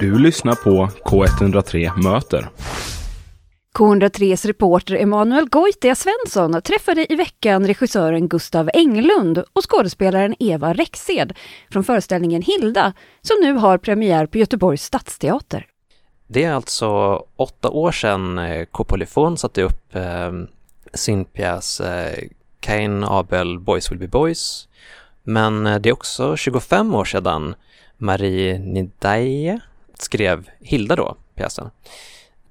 Du lyssnar på K103 Möter. K103s reporter Emanuel Goitia Svensson träffade i veckan regissören Gustav Englund och skådespelaren Eva Rexed från föreställningen Hilda som nu har premiär på Göteborgs stadsteater. Det är alltså åtta år sedan K-Polyfon eh, satte upp eh, sin pjäs eh, Cain Abel Boys Will Be Boys. Men eh, det är också 25 år sedan Marie Nidaye skrev Hilda då, pjäsen.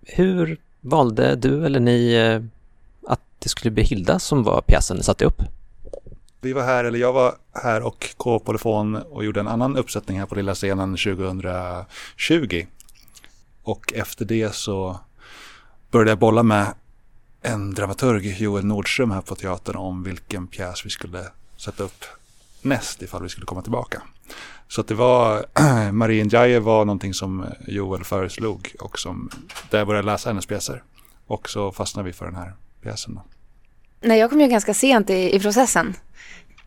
Hur valde du eller ni eh, att det skulle bli Hilda som var pjäsen ni satte upp? Vi var här, eller jag var här och K-Polyfon och gjorde en annan uppsättning här på lilla scenen 2020. Och efter det så började jag bolla med en dramaturg, Joel Nordström här på teatern om vilken pjäs vi skulle sätta upp näst ifall vi skulle komma tillbaka. Så att det var, Marie Ndiaye var någonting som Joel föreslog och som, där jag började läsa hennes pjäser. Och så fastnade vi för den här pjäsen. Då. Nej, jag kom ju ganska sent i, i processen.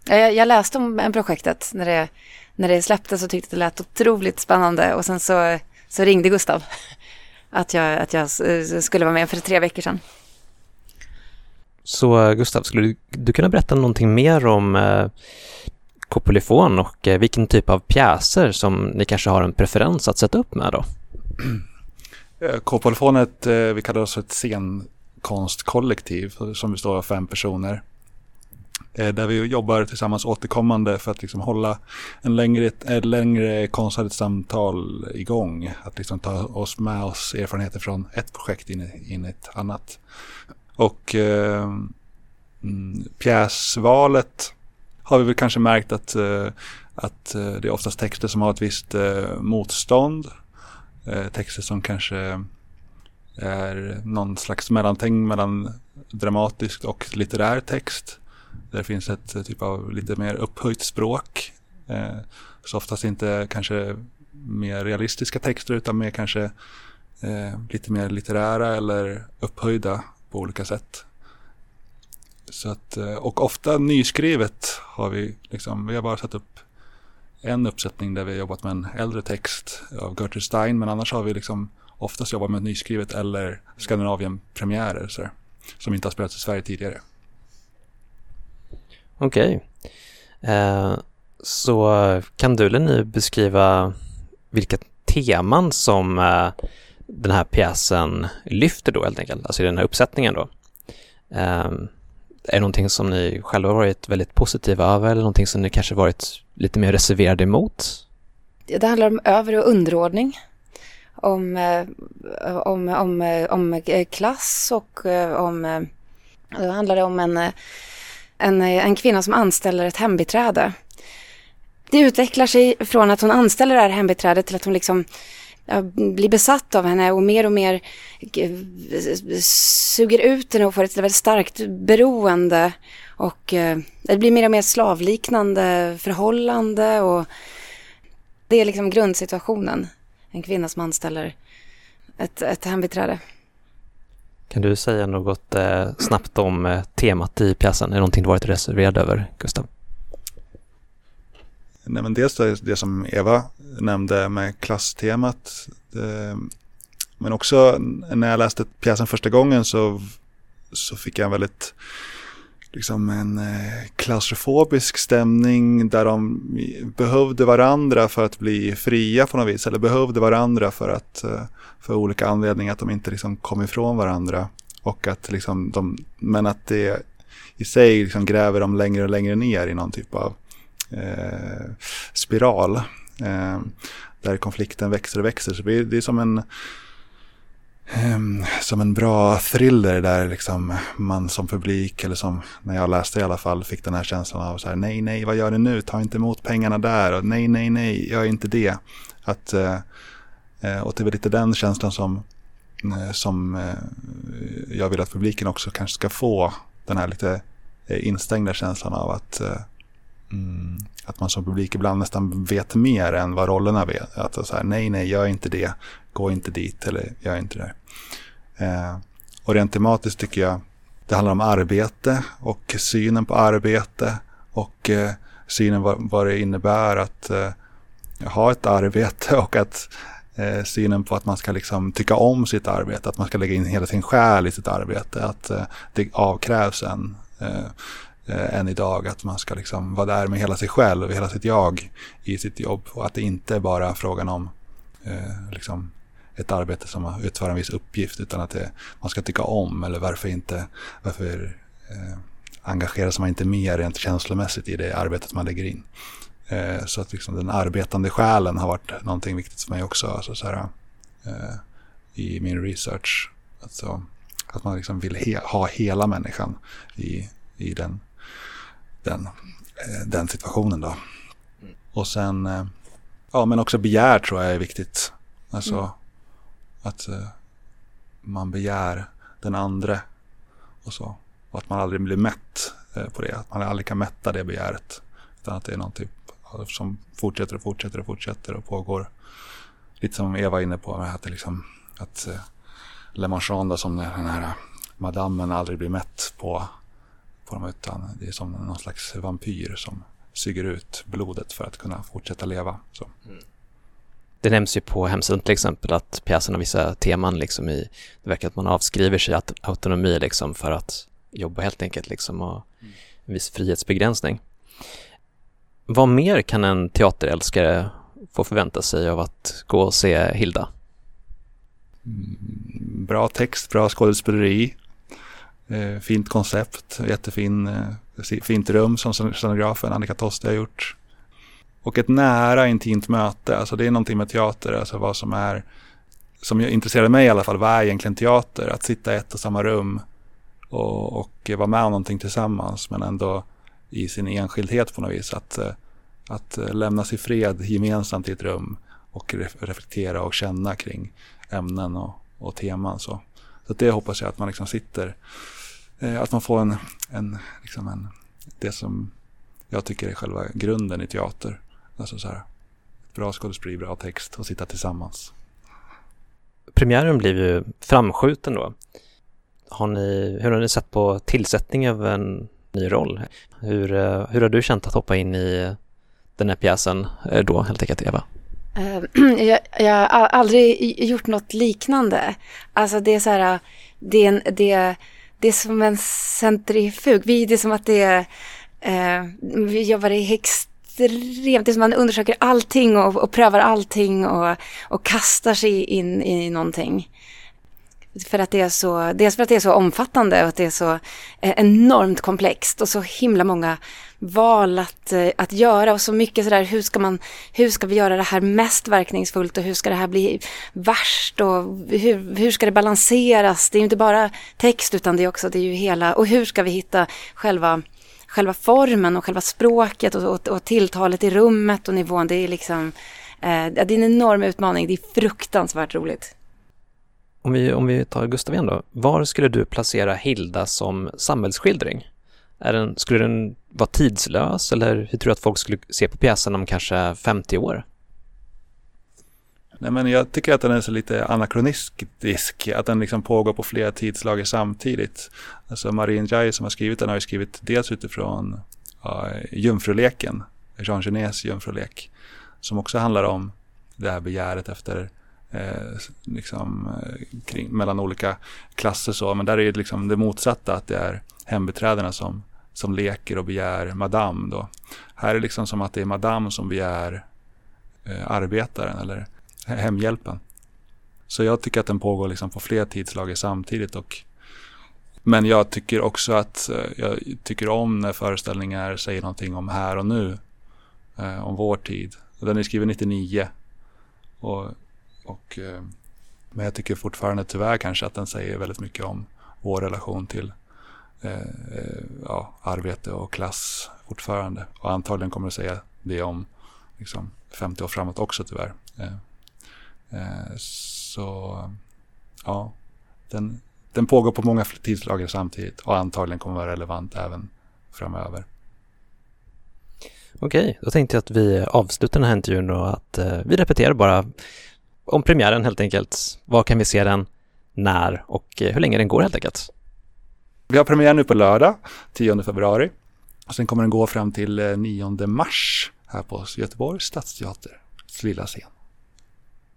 Jag, jag, läste om projektet när det, när det släpptes och tyckte det lät otroligt spännande och sen så, så ringde Gustav att jag, att jag skulle vara med för tre veckor sedan. Så Gustav, skulle du, du kunna berätta någonting mer om eh, Kopolyfon och eh, vilken typ av pjäser som ni kanske har en preferens att sätta upp med då? Kopolyfon är ett, vi kallar oss ett scenkonstkollektiv eh, som består av fem personer. Eh, där vi jobbar tillsammans återkommande för att liksom hålla en längre, ett längre konstnärligt samtal igång. Att liksom ta oss med oss erfarenheter från ett projekt in i, in i ett annat. Och eh, mm, pjäsvalet har vi väl kanske märkt att, eh, att eh, det är oftast texter som har ett visst eh, motstånd. Texter som kanske är någon slags mellanting mellan dramatisk och litterär text. Där finns ett typ av lite mer upphöjt språk. Så oftast inte kanske mer realistiska texter utan mer kanske lite mer litterära eller upphöjda på olika sätt. Så att, eh, och ofta nyskrivet har vi liksom, vi har bara satt upp en uppsättning där vi har jobbat med en äldre text av Gertrude Stein, men annars har vi liksom oftast jobbat med nyskrivet eller Skandinavien-premiärer så som inte har spelats i Sverige tidigare. Okej. Okay. Eh, så kan du eller ni beskriva vilka teman som eh, den här pjäsen lyfter då helt enkelt, alltså i den här uppsättningen då? Eh, är det någonting som ni själva varit väldigt positiva över eller någonting som ni kanske varit lite mer reserverade emot? Det handlar om över och underordning. Om, eh, om, om, om eh, klass och eh, om... Då handlar det om en, en, en kvinna som anställer ett hembiträde. Det utvecklar sig från att hon anställer det här hembiträdet till att hon liksom blir besatt av henne och mer och mer eh, suger ut henne och får ett väldigt starkt beroende. Och eh, det blir mer och mer slavliknande förhållande och det är liksom grundsituationen. En kvinna som anställer ett, ett hembiträde. Kan du säga något eh, snabbt om temat i pjäsen? Är det någonting du varit reserverad över, Gustav? Nej, men dels det, det som Eva nämnde med klasstemat. Det, men också när jag läste pjäsen första gången så, så fick jag en väldigt liksom en eh, klaustrofobisk stämning där de behövde varandra för att bli fria på något vis. Eller behövde varandra för att eh, för olika anledningar att de inte liksom kom ifrån varandra. Och att liksom de, men att det i sig liksom gräver dem längre och längre ner i någon typ av Eh, spiral. Eh, där konflikten växer och växer. Så det är som en, eh, som en bra thriller där liksom man som publik, eller som när jag läste i alla fall, fick den här känslan av så här, nej, nej, vad gör du nu? Ta inte emot pengarna där och nej, nej, nej, gör inte det. Att, eh, eh och det är väl lite den känslan som, eh, som eh, jag vill att publiken också kanske ska få. Den här lite eh, instängda känslan av att Mm. Att man som publik ibland nästan vet mer än vad rollerna vet. Att så här, nej, nej, gör inte det, gå inte dit eller gör inte det. Eh, och rent tematiskt tycker jag det handlar om arbete och synen på arbete och eh, synen vad, vad det innebär att eh, ha ett arbete och att eh, synen på att man ska liksom tycka om sitt arbete, att man ska lägga in hela sin själ i sitt arbete, att eh, det avkrävs en eh, eh, än idag, att man ska liksom vara där med hela sig själv, hela sitt jag i sitt jobb och att det inte är bara frågan om eh, liksom ett arbete som utför en viss uppgift utan att det, man ska tycka om eller varför inte, varför eh, engagerar sig man inte mer rent känslomässigt i det arbetet man lägger in. Eh, så att liksom den arbetande själen har varit någonting viktigt för mig också. Alltså så här, eh, I min research. Alltså, att man liksom vill he ha hela människan i, i den, den, eh, den situationen. Då. Och sen, eh, ja men också begär tror jag är viktigt. Alltså mm. att eh, man begär den andra och så. Och att man aldrig blir mätt på det. Att man aldrig kan mätta det begäret. Utan att det är någonting som fortsätter och fortsätter och fortsätter och pågår. Lite som Eva var inne på, att, det liksom, att Le Marchand som den här madammen aldrig blir mätt på, på dem utan det är som någon slags vampyr som suger ut blodet för att kunna fortsätta leva. Så. Mm. Det nämns ju på hemsidan till exempel att pjäsen har vissa teman liksom i, det verkar att man avskriver sig autonomi liksom för att jobba helt enkelt liksom och mm. en viss frihetsbegränsning. Vad mer kan en teaterälskare få förvänta sig av att gå och se Hilda? Mm, bra text, bra skådespeleri, eh, fint koncept, jättefin, eh, fint rum som scenografen Annika Toste har gjort. Och ett nära intimt möte, alltså det är någonting med teater, alltså vad som är, som intresserar mig i alla fall, vad är egentligen teater? Att sitta i ett och samma rum och, och vara med om någonting tillsammans men ändå i sin enskildhet på något vis. Att, eh, att eh, lämnas i fred gemensamt i ett rum och reflektera och känna kring ämnen och, och teman. Så, så det hoppas jag att man liksom sitter, att man får en, en, liksom en, det som jag tycker är själva grunden i teater. Alltså så här, bra skådespeleri, bra text och sitta tillsammans. Premiären blev ju framskjuten då. Har ni, hur har ni sett på tillsättning av en ny roll? Hur, eh, hur har du känt att hoppa in i den här pjäsen eh, då, helt enkelt, Eva? Eh, jag, jag har aldrig gjort något liknande. Alltså det är så här, det är, en, det, det är som en centrifug. Vi, det är som att det är, eh, vi jobbar i extremt, det är som att man undersöker allting och, och prövar allting och, och kastar sig in i någonting. För att det är så, dels för att det är så omfattande och att det är så eh, enormt komplext och så himla många val att, eh, att göra och så mycket sådär, hur ska man, hur ska vi göra det här mest verkningsfullt och hur ska det här bli värst och hur, hur ska det balanseras? Det är ju inte bara text utan det är också, det är ju hela, och hur ska vi hitta själva själva formen och själva språket och, och, och tilltalet i rummet och nivån. Det är liksom, eh, det är en enorm utmaning. Det är fruktansvärt roligt. Om vi, om vi tar Gustav igen då. Var skulle du placera Hilda som samhällsskildring? Är den, skulle den vara tidslös eller hur tror du att folk skulle se på pjäsen om kanske 50 år? Nej, men jag tycker att den är så lite anakronistisk, att den liksom pågår på flera tidslager samtidigt. Alltså Marie Njai som har skrivit den har ju skrivit dels utifrån ja, Jungfruleken, Jean Genets Jungfrulek, som också handlar om det här begäret efter eh, liksom, eh, kring, mellan olika klasser så. Men där är det liksom det motsatta, att det är hembiträdena som, som leker och begär madame då. Här är det liksom som att det är madame som begär eh, arbetaren eller hemhjälpen. Så jag tycker att den pågår liksom på fler tidslager samtidigt. Och, men jag tycker också att eh, jag tycker om när föreställningar säger någonting om här och nu. Eh, om vår tid. Den är skriven 99. Och och, eh, men jag tycker fortfarande tyvärr kanske att den säger väldigt mycket om vår relation till eh, eh ja, arbete och klass fortfarande. Och antagligen kommer det säga det om liksom, 50 år framåt också tyvärr. Eh, eh, så ja, den, den pågår på många tidslager samtidigt och antagligen kommer vara relevant även framöver. Okej, då tänkte jag att vi avslutar den här intervjun och att eh, vi repeterar bara om premiären helt enkelt. Var kan vi se den, när och eh, hur länge den går helt enkelt? Vi har premiär nu på lördag, 10 februari. Och sen kommer den gå fram till eh, 9 mars här på Göteborgs stadsteaters lilla scen.